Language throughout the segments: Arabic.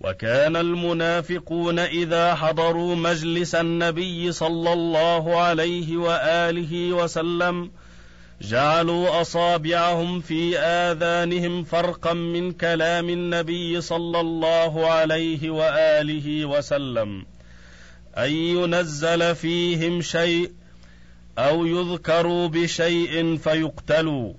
وكان المنافقون إذا حضروا مجلس النبي صلى الله عليه وآله وسلم جعلوا أصابعهم في آذانهم فرقا من كلام النبي صلى الله عليه وآله وسلم. أن ينزل فيهم شيء أو يذكروا بشيء فيقتلوا.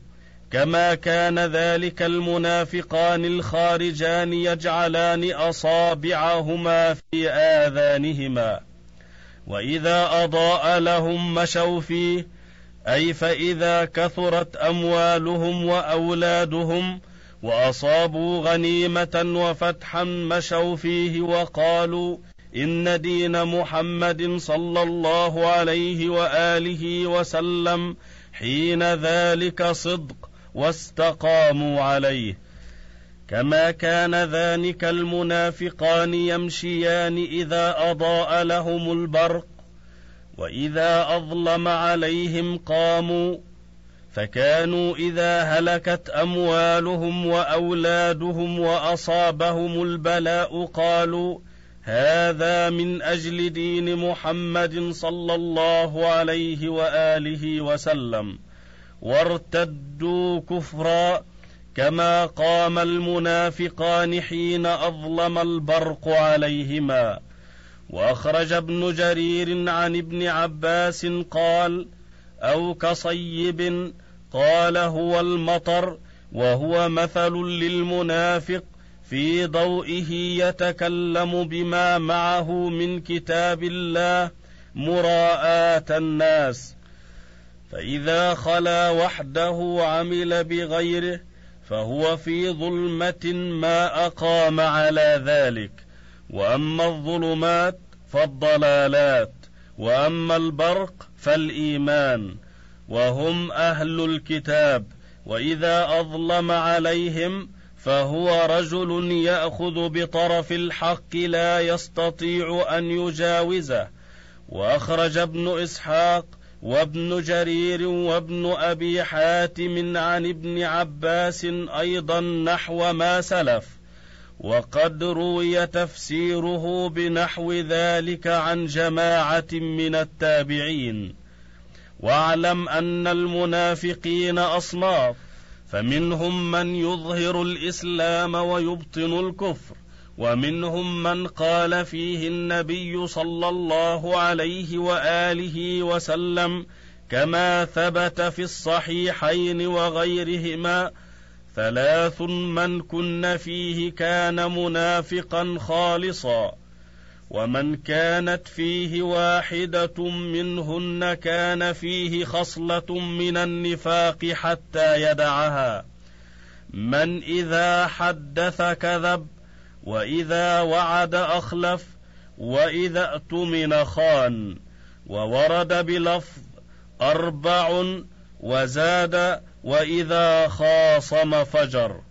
كما كان ذلك المنافقان الخارجان يجعلان اصابعهما في اذانهما. واذا اضاء لهم مشوا فيه اي فاذا كثرت اموالهم واولادهم واصابوا غنيمه وفتحا مشوا فيه وقالوا ان دين محمد صلى الله عليه واله وسلم حين ذلك صدق واستقاموا عليه. كما كان ذلك المنافقان يمشيان إذا أضاء لهم البرق وإذا أظلم عليهم قاموا فكانوا إذا هلكت أموالهم وأولادهم وأصابهم البلاء قالوا هذا من أجل دين محمد صلى الله عليه وآله وسلم. وارتدوا كفرا كما قام المنافقان حين أظلم البرق عليهما. وأخرج ابن جرير عن ابن عباس قال أو كصيب قال هو المطر وهو مثل للمنافق في ضوئه يتكلم بما معه من كتاب الله مراءاه الناس. فإذا خلا وحده عمل بغيره فهو في ظلمة ما أقام على ذلك. وأما الظلمات فالضلالات وأما البرق فالإيمان. وهم أهل الكتاب وإذا أظلم عليهم فهو رجل يأخذ بطرف الحق لا يستطيع أن يجاوزه. وأخرج ابن إسحاق وابن جرير وابن أبي حاتم عن ابن عباس أيضا نحو ما سلف وقد روي تفسيره بنحو ذلك عن جماعة من التابعين. واعلم أن المنافقين أصناف فمنهم من يظهر الإسلام ويبطن الكفر. ومنهم من قال فيه النبي صلى الله عليه وآله وسلم كما ثبت في الصحيحين وغيرهما ثلاث من كن فيه كان منافقا خالصا ومن كانت فيه واحدة منهن كان فيه خصلة من النفاق حتى يدعها. من إذا حدث كذب وإذا وعد أخلف وإذا اؤتمن خان وورد بلفظ أربع وزاد وإذا خاصم فجر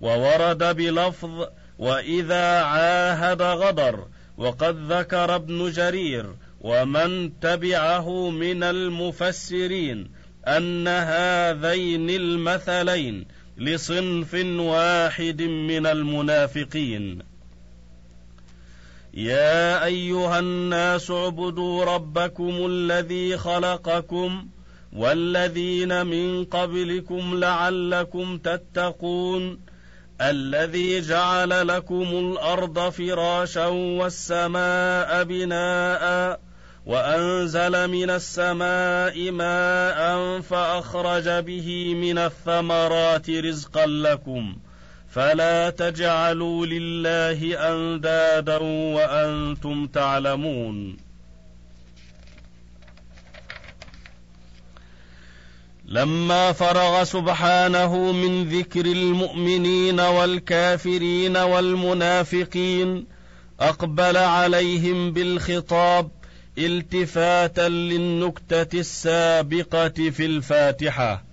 وورد بلفظ وإذا عاهد غدر وقد ذكر ابن جرير ومن تبعه من المفسرين أن هذين المثلين لصنف واحد من المنافقين. يا أيها الناس اعبدوا ربكم الذي خلقكم والذين من قبلكم لعلكم تتقون الذي جعل لكم الأرض فراشا والسماء بناء وأنزل من السماء ماء فأخرج به من الثمرات رزقا لكم فلا تجعلوا لله أندادا وأنتم تعلمون. لما فرغ سبحانه من ذكر المؤمنين والكافرين والمنافقين أقبل عليهم بالخطاب التفاتا للنكتة السابقة في الفاتحة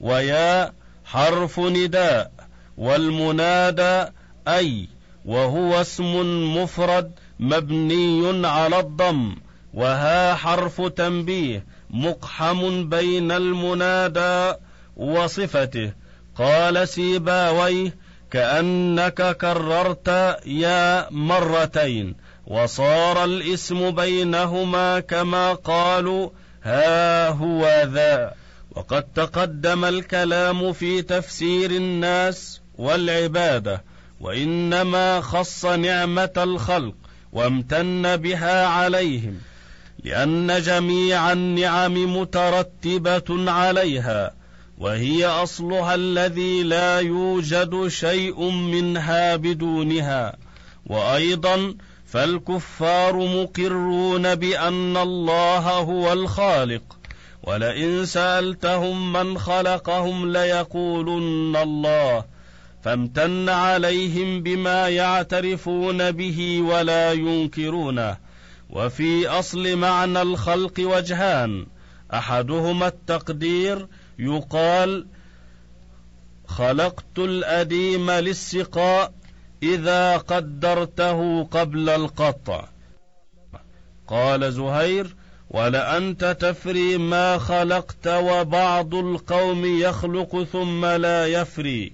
ويا حرف نداء والمنادى أي وهو اسم مفرد مبني على الضم وها حرف تنبيه مقحم بين المنادى وصفته. قال سيباويه كأنك كررت يا مرتين. وصار الإسم بينهما كما قالوا ها هو ذا. وقد تقدم الكلام في تفسير الناس والعبادة وإنما خص نعمة الخلق وامتن بها عليهم لأن جميع النعم مترتبة عليها وهي أصلها الذي لا يوجد شيء منها بدونها. وأيضا فالكفار مقرون بأن الله هو الخالق ولئن سألتهم من خلقهم ليقولن الله فامتن عليهم بما يعترفون به ولا ينكرونه. وفي أصل معنى الخلق وجهان أحدهما التقدير يقال خلقت الأديم للسقاء إذا قدرته قبل القطع. قال زهير ولأنت تفري ما خلقت وبعض القوم يخلق ثم لا يفري.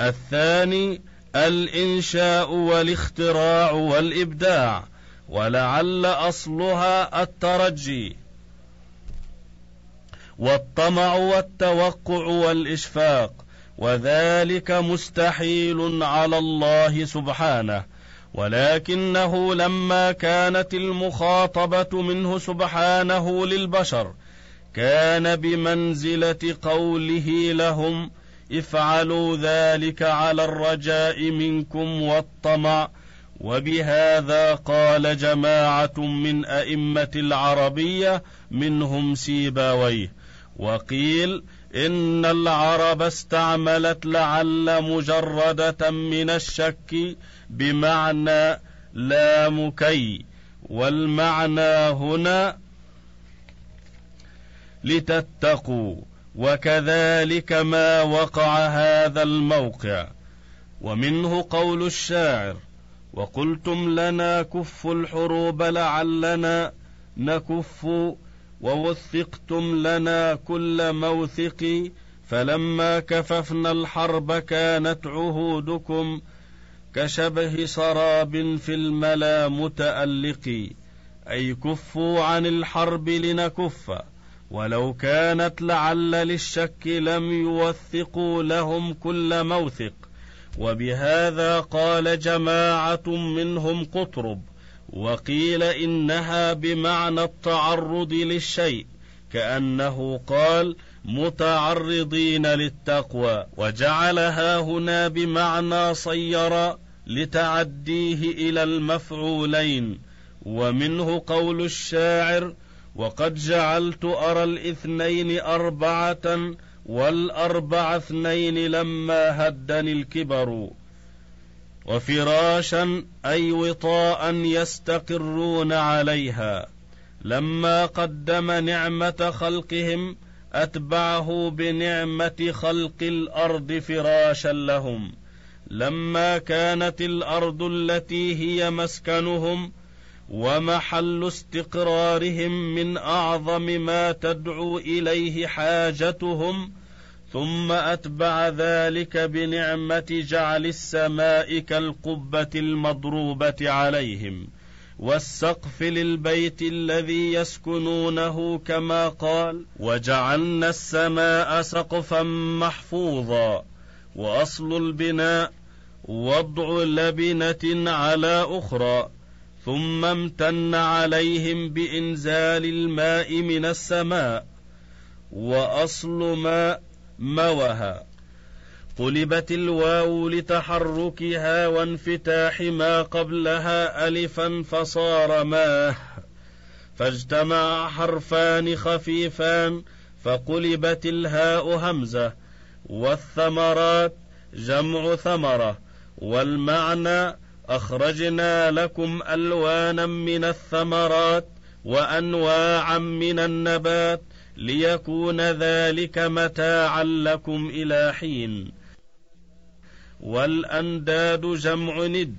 الثاني الإنشاء والاختراع والإبداع ولعل أصلها الترجي. والطمع والتوقع والإشفاق. وذلك مستحيل على الله سبحانه ولكنه لما كانت المخاطبة منه سبحانه للبشر كان بمنزلة قوله لهم افعلوا ذلك على الرجاء منكم والطمع وبهذا قال جماعة من أئمة العربية منهم سيباويه وقيل إن العرب استعملت لعل مجرده من الشك بمعنى لا مكي والمعنى هنا لتتقوا وكذلك ما وقع هذا الموقع. ومنه قول الشاعر وقلتم لنا كف الحروب لعلنا نكف ووثقتم لنا كل موثق فلما كففنا الحرب كانت عهودكم كشبه سراب في الملا متألق. أي كفوا عن الحرب لنكف ولو كانت لعل للشك لم يوثقوا لهم كل موثق. وبهذا قال جماعة منهم قطرب وقيل إنها بمعنى التعرض للشيء كأنه قال متعرضين للتقوى وجعلها هنا بمعنى صير لتعديه إلى المفعولين ومنه قول الشاعر وقد جعلت أرى الاثنين أربعة والأربع اثنين لما هدني الكبر وفراشا أي وطاء يستقرون عليها. لما قدم نعمة خلقهم أتبعه بنعمة خلق الأرض فراشا لهم. لما كانت الأرض التي هي مسكنهم ومحل استقرارهم من أعظم ما تدعو إليه حاجتهم ثم أتبع ذلك بنعمة جعل السماء كالقبة المضروبة عليهم والسقف للبيت الذي يسكنونه كما قال وجعلنا السماء سقفا محفوظا وأصل البناء وضع لبنة على أخرى ثم امتن عليهم بإنزال الماء من السماء وأصل ما موها قلبت الواو لتحركها وانفتاح ما قبلها الفا فصار ماه. فاجتمع حرفان خفيفان فقلبت الهاء همزة. والثمرات جمع ثمرة. والمعنى أخرجنا لكم ألوانا من الثمرات وانواعا من النبات. ليكون ذلك متاعا لكم إلى حين. والأنداد جمع ند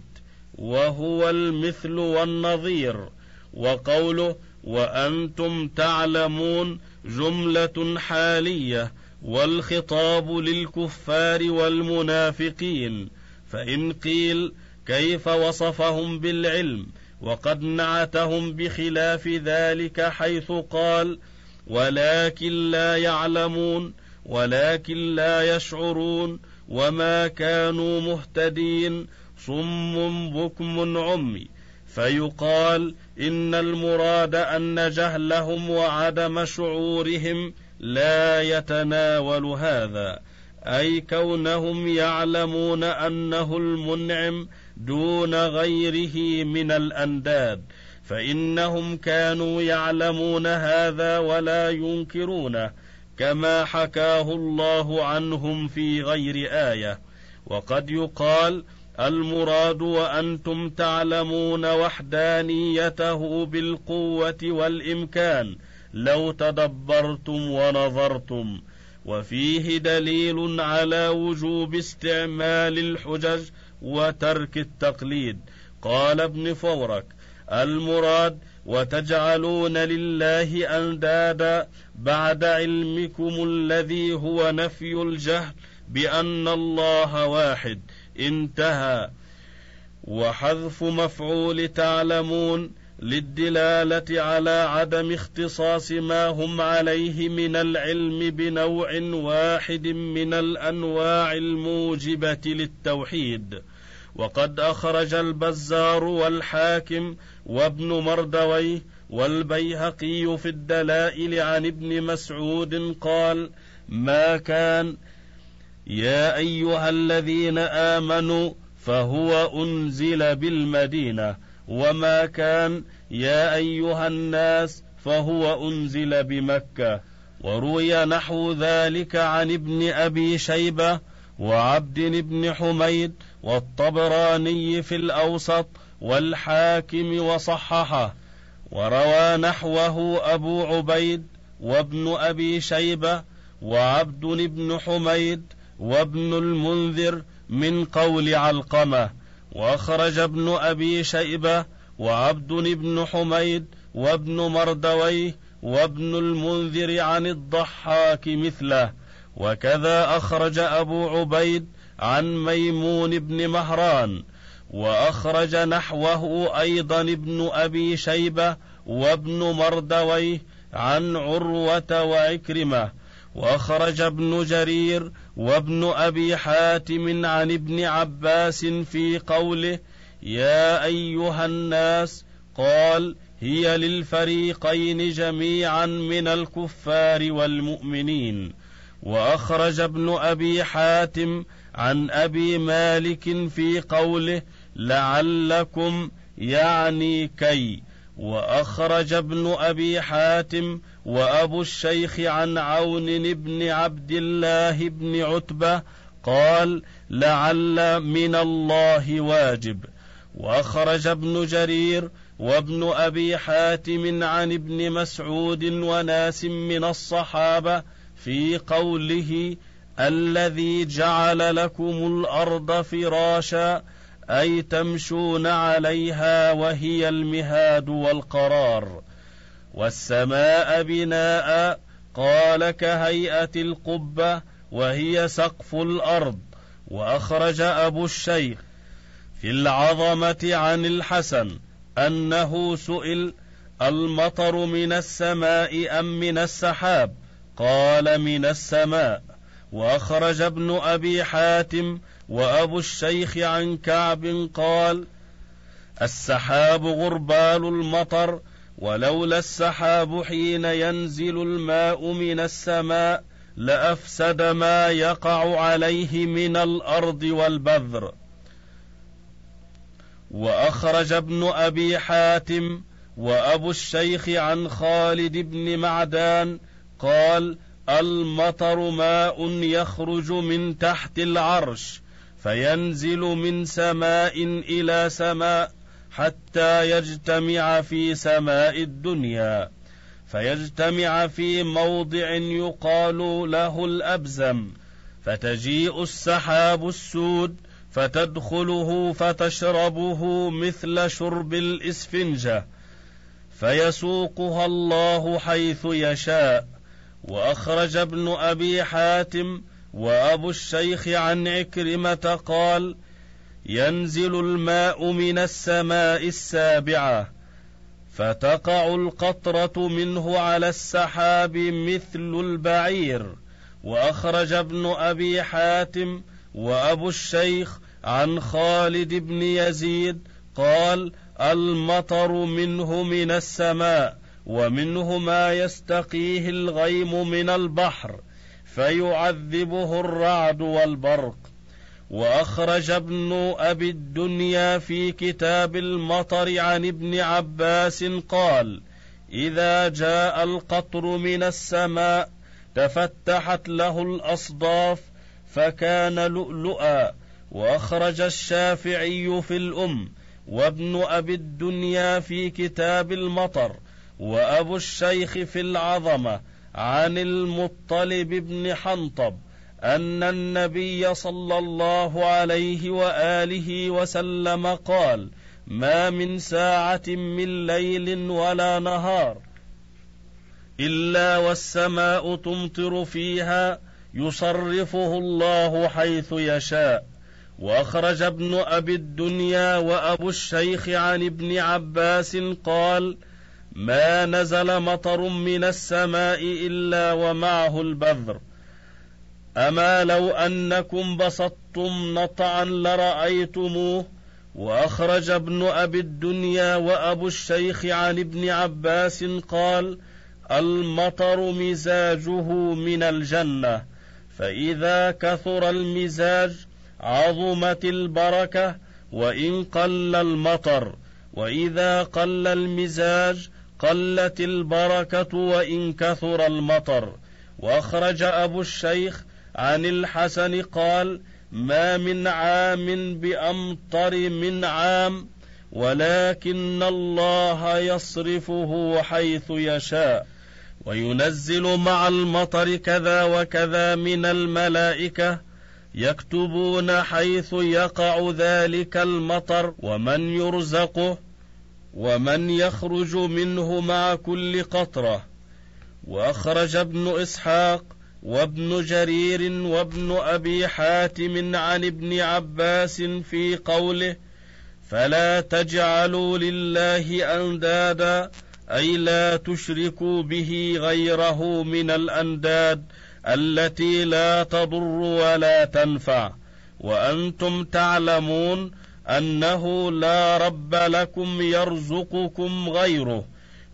وهو المثل والنظير وقوله وأنتم تعلمون جملة حالية والخطاب للكفار والمنافقين. فإن قيل كيف وصفهم بالعلم وقد نعتهم بخلاف ذلك حيث قال ولكن لا يعلمون ولكن لا يشعرون وما كانوا مهتدين صم بكم عمي. فيقال إن المراد أن جهلهم وعدم شعورهم لا يتناول هذا أي كونهم يعلمون أنه المنعم دون غيره من الأنداد. فإنهم كانوا يعلمون هذا ولا ينكرونه كما حكاه الله عنهم في غير آية. وقد يقال المراد وأنتم تعلمون وحدانيته بالقوة والإمكان لو تدبرتم ونظرتم. وفيه دليل على وجوب استعمال الحجج وترك التقليد. قال ابن فورك المراد وتجعلون لله أندادا بعد علمكم الذي هو نفي الجهل بأن الله واحد. انتهى. وحذف مفعول تعلمون للدلالة على عدم اختصاص ما هم عليه من العلم بنوع واحد من الأنواع الموجبة للتوحيد. وقد أخرج البزار والحاكم وابن مردويه والبيهقي في الدلائل عن ابن مسعود قال ما كان يا أيها الذين آمنوا فهو أنزل بالمدينة وما كان يا أيها الناس فهو أنزل بمكة. وروي نحو ذلك عن ابن أبي شيبة وعبد بن حميد والطبراني في الأوسط والحاكم وصححه وروى نحوه أبو عبيد وابن أبي شيبة وعبد بن حميد وابن المنذر من قول علقمة وأخرج ابن أبي شيبة وعبد بن حميد وابن مردويه وابن المنذر عن الضحاك مثله وكذا أخرج أبو عبيد عن ميمون بن مهران وأخرج نحوه أيضا ابن أبي شيبة وابن مردويه عن عروة وعكرمه وأخرج ابن جرير وابن أبي حاتم عن ابن عباس في قوله يا أيها الناس قال هي للفريقين جميعا من الكفار والمؤمنين وأخرج ابن أبي حاتم عن أبي مالك في قوله لعلكم يعني كي وأخرج ابن أبي حاتم وأبو الشيخ عن عون بن عبد الله بن عتبة قال لعل من الله واجب. وأخرج ابن جرير وابن أبي حاتم عن ابن مسعود وناس من الصحابة في قوله الذي جعل لكم الأرض فراشا أي تمشون عليها وهي المهاد والقرار. والسماء بناء قال كهيئة القبة وهي سقف الأرض. وأخرج أبو الشيخ في العظمة عن الحسن أنه سئل المطر من السماء أم من السحاب؟ قال من السماء. وأخرج ابن أبي حاتم وأبو الشيخ عن كعب قال السحاب غربال المطر ولولا السحاب حين ينزل الماء من السماء لأفسد ما يقع عليه من الأرض والبذر. وأخرج ابن أبي حاتم وأبو الشيخ عن خالد بن معدان قال المطر ماء يخرج من تحت العرش فينزل من سماء إلى سماء حتى يجتمع في سماء الدنيا فيجتمع في موضع يقال له الأبزم فتجيء السحاب السود فتدخله فتشربه مثل شرب الإسفنجة فيسوقها الله حيث يشاء. وأخرج ابن أبي حاتم وأبو الشيخ عن عكرمة قال ينزل الماء من السماء السابعة فتقع القطرة منه على السحاب مثل البعير. وأخرج ابن أبي حاتم وأبو الشيخ عن خالد بن يزيد قال المطر منه من السماء ومنه ما يستقيه الغيم من البحر فيعذبه الرعد والبرق. وأخرج ابن أبي الدنيا في كتاب المطر عن ابن عباس قال إذا جاء القطر من السماء تفتحت له الأصداف فكان لؤلؤا. وأخرج الشافعي في الأم وابن أبي الدنيا في كتاب المطر. وأبو الشيخ في العظمة عن المطلب بن حنطب أن النبي صلى الله عليه وآله وسلم قال ما من ساعة من ليل ولا نهار إلا والسماء تمطر فيها يصرفه الله حيث يشاء. وأخرج ابن أبي الدنيا وأبو الشيخ عن ابن عباس قال ما نزل مطر من السماء إلا ومعه البذر. أما لو أنكم بسطتم نطعا لرأيتموه وأخرج ابن أبي الدنيا وأبو الشيخ عن ابن عباس قال المطر مزاجه من الجنة فإذا كثر المزاج عظمت البركة وإن قل المطر وإذا قل المزاج قلت البركة وإن كثر المطر. وأخرج أبو الشيخ عن الحسن قال ما من عام بأمطر من عام ولكن الله يصرفه حيث يشاء. وينزل مع المطر كذا وكذا من الملائكة يكتبون حيث يقع ذلك المطر ومن يرزقه ومن يخرج منه مع كل قطرة. وأخرج ابن إسحاق وابن جرير وابن أبي حاتم عن ابن عباس في قوله فلا تجعلوا لله أندادا أي لا تشركوا به غيره من الأنداد التي لا تضر ولا تنفع. وأنتم تعلمون أنه لا رب لكم يرزقكم غيره.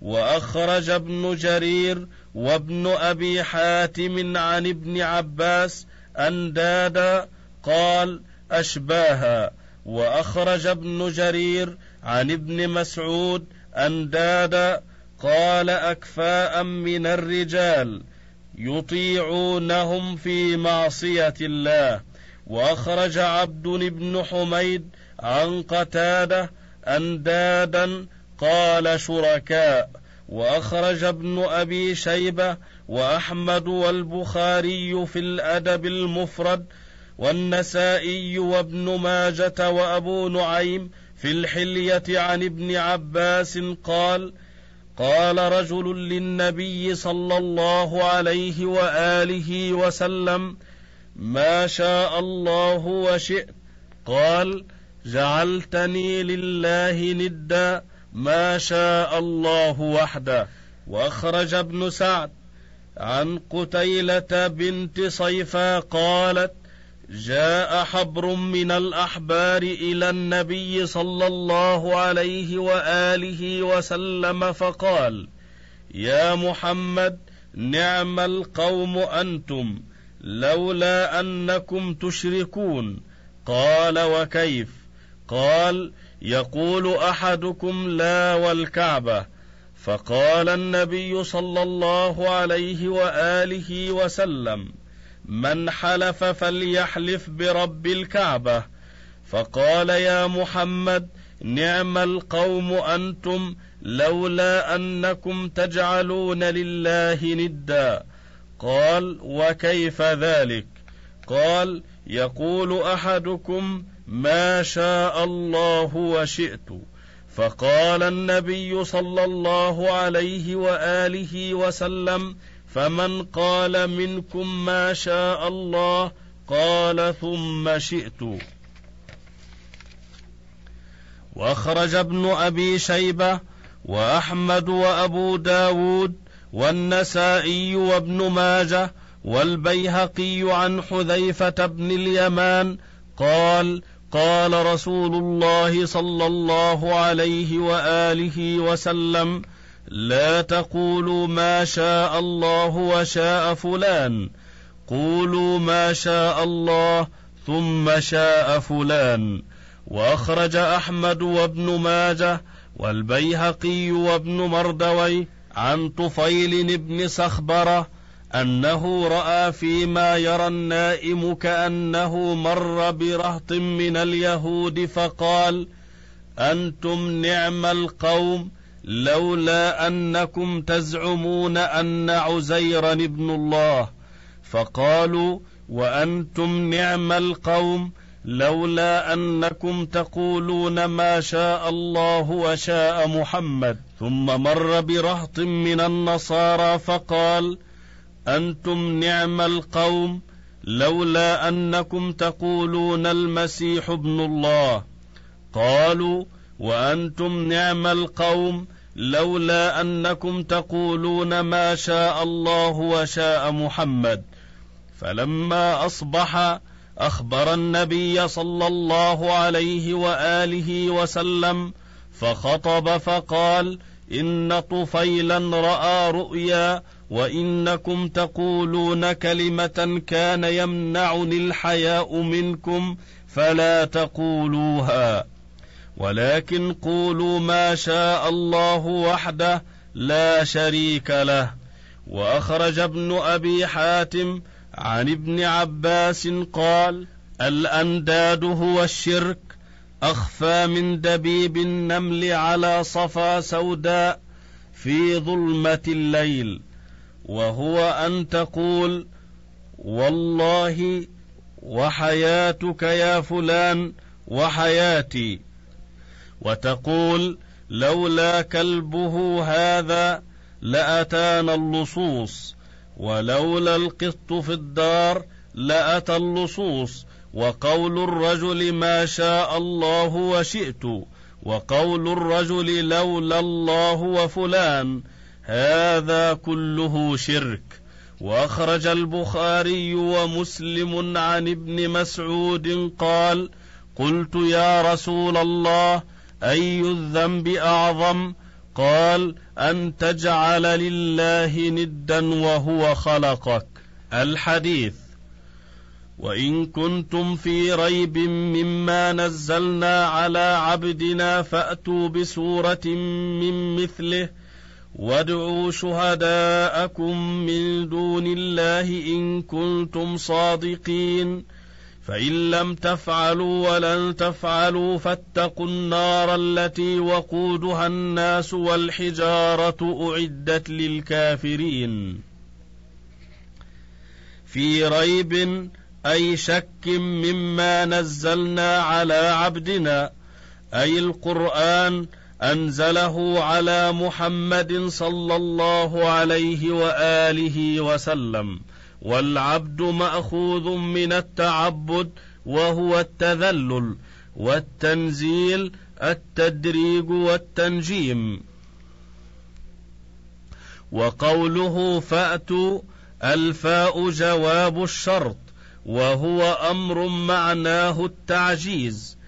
وأخرج ابن جرير وابن أبي حاتم عن ابن عباس اندادا قال أشباها. وأخرج ابن جرير عن ابن مسعود اندادا قال أكفاء من الرجال يطيعونهم في معصية الله. وأخرج عبد بن حميد عن قتادة اندادا قال شركاء وأخرج ابن أبي شيبة وأحمد والبخاري في الأدب المفرد والنسائي وابن ماجة وأبو نعيم في الحلية عن ابن عباس قال قال رجل للنبي صلى الله عليه وآله وسلم ما شاء الله وشئت. قال جعلتني لله ندا ما شاء الله وحده. وأخرج ابن سعد عن قتيلة بنت صيفا قالت جاء حبر من الأحبار إلى النبي صلى الله عليه وآله وسلم فقال يا محمد نعم القوم أنتم لولا أنكم تشركون. قال وكيف؟ قال يقول أحدكم لا والكعبة. فقال النبي صلى الله عليه وآله وسلم من حلف فليحلف برب الكعبة. فقال يا محمد نعم القوم أنتم لولا أنكم تجعلون لله ندا. قال وكيف ذلك؟ قال يقول أحدكم ما شاء الله وشئت. فقال النبي صلى الله عليه وآله وسلم فمن قال منكم ما شاء الله قال ثم شئت. وأخرج ابن أبي شيبة وأحمد وأبو داود والنسائي وابن ماجه والبيهقي عن حذيفة بن اليمان قال قال رسول الله صلى الله عليه وآله وسلم لا تقولوا ما شاء الله وشاء فلان قولوا ما شاء الله ثم شاء فلان. وأخرج أحمد وابن ماجه والبيهقي وابن مردوي عن طفيل بن سخبرة أنه رأى فيما يرى النائم كأنه مر برهط من اليهود فقال أنتم نعم القوم لولا أنكم تزعمون أن عزيرا ابن الله. فقالوا وأنتم نعم القوم لولا أنكم تقولون ما شاء الله وشاء محمد. ثم مر برهط من النصارى فقال أنتم نعم القوم لولا أنكم تقولون المسيح ابن الله. قالوا وأنتم نعم القوم لولا أنكم تقولون ما شاء الله وشاء محمد. فلما أصبح أخبر النبي صلى الله عليه وآله وسلم فخطب فقال إن طفيلا رأى رؤيا وانكم تقولون كلمه كان يمنعني الحياء منكم فلا تقولوها ولكن قولوا ما شاء الله وحده لا شريك له واخرج ابن ابي حاتم عن ابن عباس قال الانداد هو الشرك اخفى من دبيب النمل على صفا سوداء في ظلمه الليل وهو أن تقول والله وحياتك يا فلان وحياتي. وتقول لولا كلبه هذا لأتانا اللصوص ولولا القط في الدار لأتى اللصوص. وقول الرجل ما شاء الله وشئت وقول الرجل لولا الله وفلان هذا كله شرك. وأخرج البخاري ومسلم عن ابن مسعود قال قلت يا رسول الله أي الذنب أعظم؟ قال أن تجعل لله ندا وهو خلقك. الحديث وإن كنتم في ريب مما نزلنا على عبدنا فأتوا بسورة من مثله وادعوا شهداءكم من دون الله ان كنتم صادقين فان لم تفعلوا ولن تفعلوا فاتقوا النار التي وقودها الناس والحجاره اعدت للكافرين في ريب اي شك مما نزلنا على عبدنا اي القران أنزله على محمد صلى الله عليه وآله وسلم والعبد مأخوذ من التعبد وهو التذلل والتنزيل التدريج والتنجيم. وقوله فأتوا الفاء جواب الشرط وهو أمر معناه التعجيز.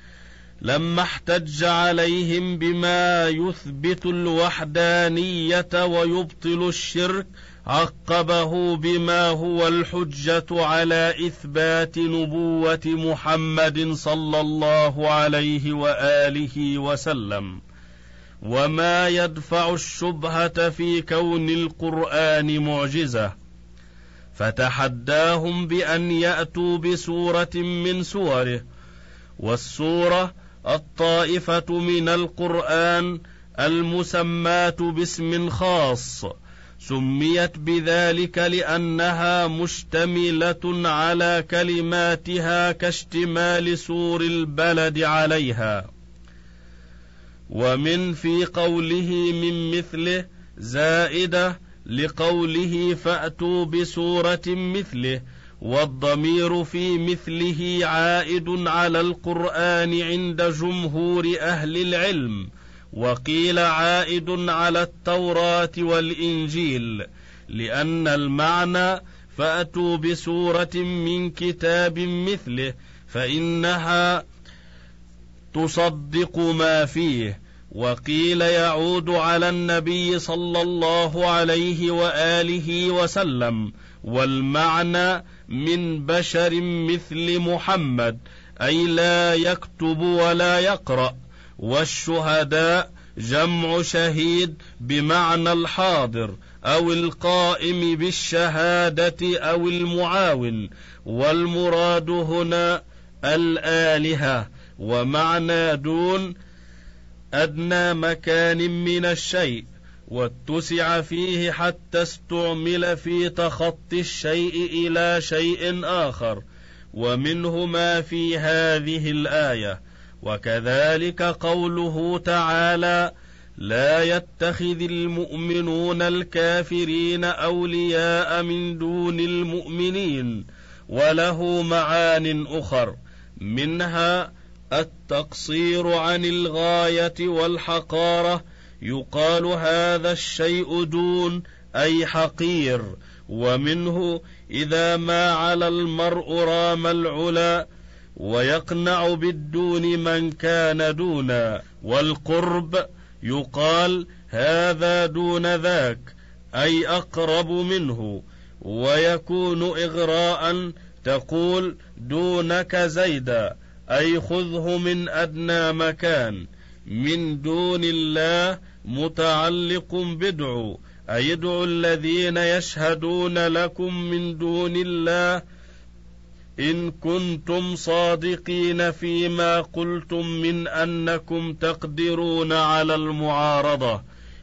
لما احتج عليهم بما يثبت الوحدانية ويبطل الشرك عقبه بما هو الحجة على إثبات نبوة محمد صلى الله عليه وآله وسلم. وما يدفع الشبهة في كون القرآن معجزة. فتحداهم بأن يأتوا بسورة من سوره والسورة الطائفة من القرآن المسماة باسم خاص سميت بذلك لأنها مشتملة على كلماتها كاشتمال سور البلد عليها. ومن في قوله من مثله زائدة لقوله فأتوا بسورة مثله والضمير في مثله عائد على القرآن عند جمهور أهل العلم وقيل عائد على التوراة والإنجيل لأن المعنى فأتوا بسورة من كتاب مثله فإنها تصدق ما فيه وقيل يعود على النبي صلى الله عليه وآله وسلم والمعنى من بشر مثل محمد أي لا يكتب ولا يقرأ. والشهداء جمع شهيد بمعنى الحاضر أو القائم بالشهادة أو المعاون. والمراد هنا الآلهة ومعنى دون أدنى مكان من الشيء. واتسع فيه حتى استعمل في تخطي الشيء إلى شيء آخر ومنه ما في هذه الآية. وكذلك قوله تعالى لا يتخذ المؤمنون الكافرين أولياء من دون المؤمنين وله معان أخر منها التقصير عن الغاية والحقارة يقال هذا الشيء دون أي حقير. ومنه إذا ما على المرء رام العلا ويقنع بالدون من كان دونا. والقرب يقال هذا دون ذاك أي أقرب منه. ويكون إغراء تقول دونك زيدا أي خذه من أدنى مكان. من دون الله متعلق بدعو اي ادعوا الذين يشهدون لكم من دون الله إن كنتم صادقين فيما قلتم من أنكم تقدرون على المعارضة.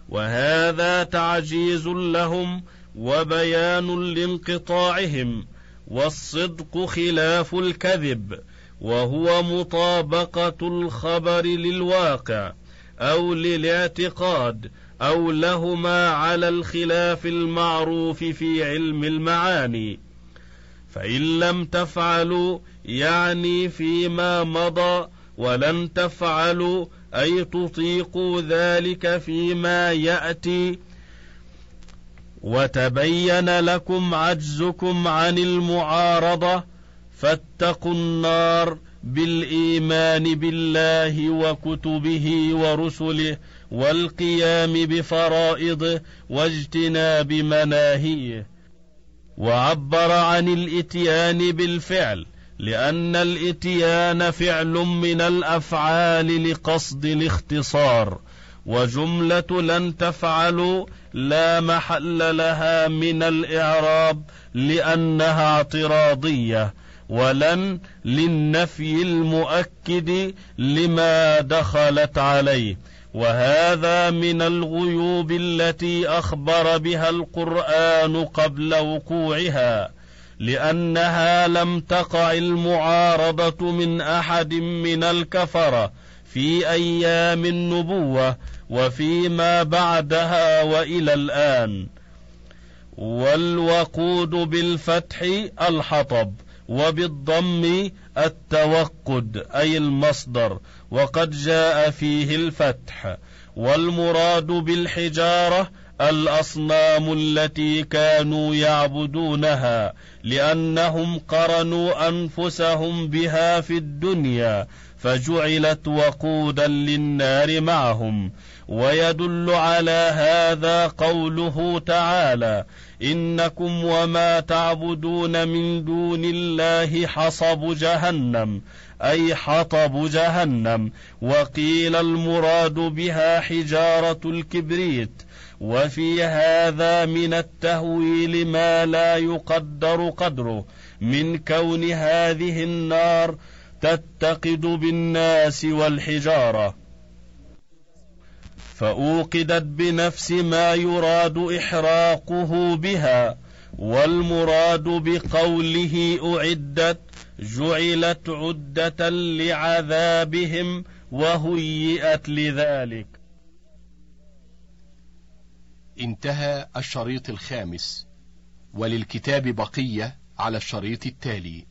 وهذا تعجيز لهم وبيان لانقطاعهم والصدق خلاف الكذب وهو مطابقة الخبر للواقع. أو للاعتقاد أو لهما على الخلاف المعروف في علم المعاني. فإن لم تفعلوا يعني فيما مضى ولن تفعلوا أي تطيقوا ذلك فيما يأتي. وتبين لكم عجزكم عن المعارضة. فاتقوا النار بالإيمان بالله وكتبه ورسله والقيام بفرائضه واجتناب مناهيه. وعبر عن الإتيان بالفعل لأن الإتيان فعل من الأفعال لقصد الاختصار. وجملة لن تفعلوا لا محل لها من الإعراب لأنها اعتراضية. ولن للنفي المؤكد لما دخلت عليه. وهذا من الغيوب التي أخبر بها القرآن قبل وقوعها لأنها لم تقع المعارضة من أحد من الكفرة في أيام النبوة وفيما بعدها وإلى الآن. والوقود بالفتح الحطب. وبالضم التوقد أي المصدر وقد جاء فيه الفتح. والمراد بالحجارة الأصنام التي كانوا يعبدونها لأنهم قرنوا أنفسهم بها في الدنيا. فجعلت وقودا للنار معهم ويدل على هذا قوله تعالى إنكم وما تعبدون من دون الله حصب جهنم أي حطب جهنم وقيل المراد بها حجارة الكبريت وفي هذا من التهويل ما لا يقدر قدره من كون هذه النار تتقد بالناس والحجارة. فأوقدت بنفس ما يراد إحراقه بها والمراد بقوله أعدت جعلت عدة لعذابهم وهيئت لذلك. انتهى الشريط الخامس. وللكتاب بقية على الشريط التالي.